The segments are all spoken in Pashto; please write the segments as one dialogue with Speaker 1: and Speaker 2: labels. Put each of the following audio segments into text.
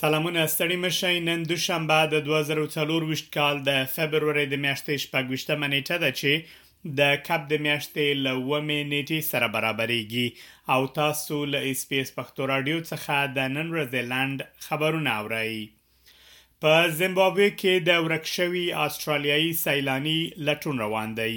Speaker 1: سلامونه ستړي مه شئ نن دوشنبه د 2024 کال د فبرورۍ د میاشتې 28مه نیټه ده چې د کب د میاشتې له اوومې نیټې سره برابریږي او تاسو له اس پي اس پښتو راډیو څخه د نن ورځې لنډ خبرونه اورئ. په زیمبابوې کې د ورک شوي آسټرالیایي سیلاني لټون روان دی.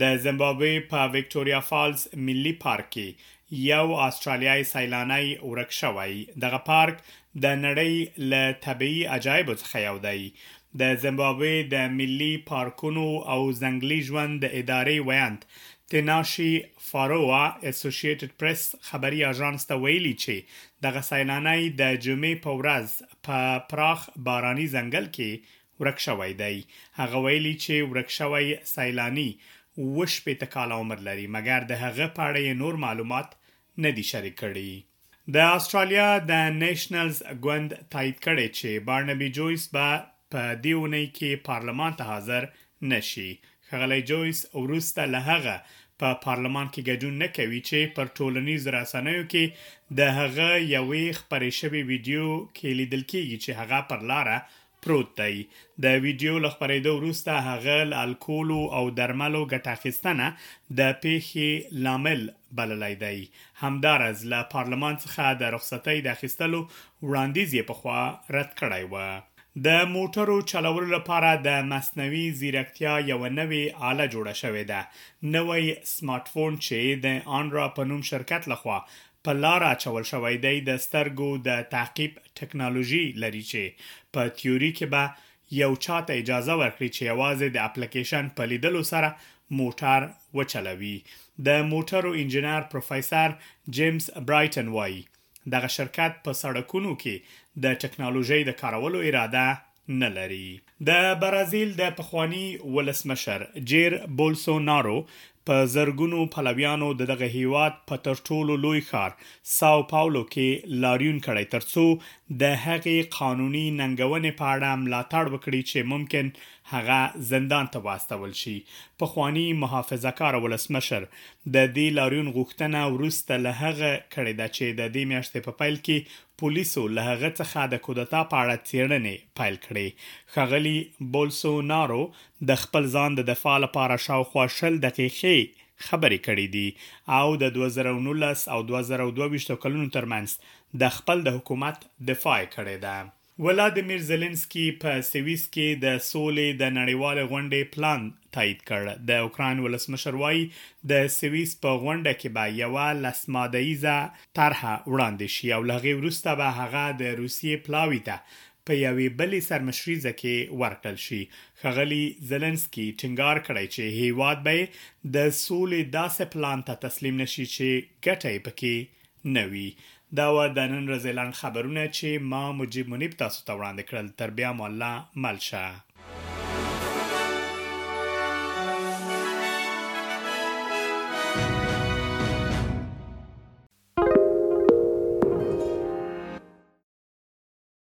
Speaker 1: د زیمبابوې په ویکټوریا فالز ملي پارک کې یو آسټرالیای سیلانی ورک شوی. دغه پارک د نړۍ له طبیعي عجایبو څخه یو دی. د زمبابوې د ملي پارکونو او ځنګلي ژوند د ادارې ویاند تیناشي فارووا اسوشیټډ پریس خبري آژانس ته ویلي چې دغه سیلانی د جمعې په ورځ په پراخ باراني ځنګل کې ورک شوی دی. هغه ویلي چې ورک شوی سیلاني اووه شپېته کاله عمر لري، مګر د هغه په اړه یې نور معلومات نه دي شریک کړي. د اسټرالیا د نیشنلز ګوند تایید کړې چې بارنبي جویس به په دې اونۍ کې پارلمان ته حاضر نه شي. ښاغلی جویس وروسته له هغه په پارلمان کې ګډون نه کوي چې پر ټولنیزو رسنیو کې د هغه یوې خپرې شوې ویډیو کې لیدل کېږي چې هغه پر لاره پروت دی. د ویډیو له خپرېدو وروسته هغه له الکولو او درملو ګټه اخیستنه د پېښې لامل بللی دی. همداراز له پارلمان څخه د رخصتۍ د اخیستلو وړاندیز یې پخوا رد کړی و. د موټرو چلولو لپاره د مصنوعي ځیرکتیا یوه نوې آله جوړه شوې ده. نوی سمارټ فون چې د آنرا په نوم شرکت لخوا په لاره اچول شوی دی، د سترګو د تعقیب ټکنالوژي لري چې په تیوري کې به یو چا ته اجازه ورکړي چې یوازې د اپلکېشن په لیدلو سره موټر وچلوي. د موټرو انجینر پروفیسر جیمز برایټن وايي، دغه شرکت په سړکونو کې د ټکنالوژۍ د کارولو اراده نه لري. د برازیل د پخواني ولسمشر جیر بولسو نارو په زرګونو پلویانو د دغه هیواد په تر ټولو لوی ښار ساو پاولو کې لاریون کړی تر څو د هغې قانوني ننګونې په اړه ملاتړ وکړي چې ممکن هغه زندان ته واستول شي پخواني محافظه کار ولسمشر د دې لاریون غوښتنه وروسته له هغه کړې ده چې د دې میاشتې په پیل کې پولیسو له هغه څخه د کودتا په اړه څېړنې پیل کړې. ښاغلي بولسونارو د خپل ځان د دفاع لپاره شاوخوا شل دقیقې خبرې کړې دي او د دوه زره او نولس او دوه زره او دوه ویشت کلونو ترمنځ د خپل د حکومت دفاع یې کړې ده. ولادیمیر زیلینسکي په سویس کې د سولې د نړیوالې غونډې پلان تایید کړ. د اوکراین ولسمشر وايي، د سویس په غونډه کې به یوه لس ماده ییزه طرحه وړاندې شي او له هغې وروسته به هغه د روسیې پلاوي ته په یوې بلې سرمشریزه کې ورکړل شي. ښاغلي زیلنسکي ټینګار کړی چې هېواد به یې د سولې داسې پلان ته تسلیم نه شي چې ګټه یې پکې نه وي دا وه د نن ورځې لنډ خبرونه چې ما مجیب منیب تاسو ته وړاندې کړل تر بیا مو الله مل شه.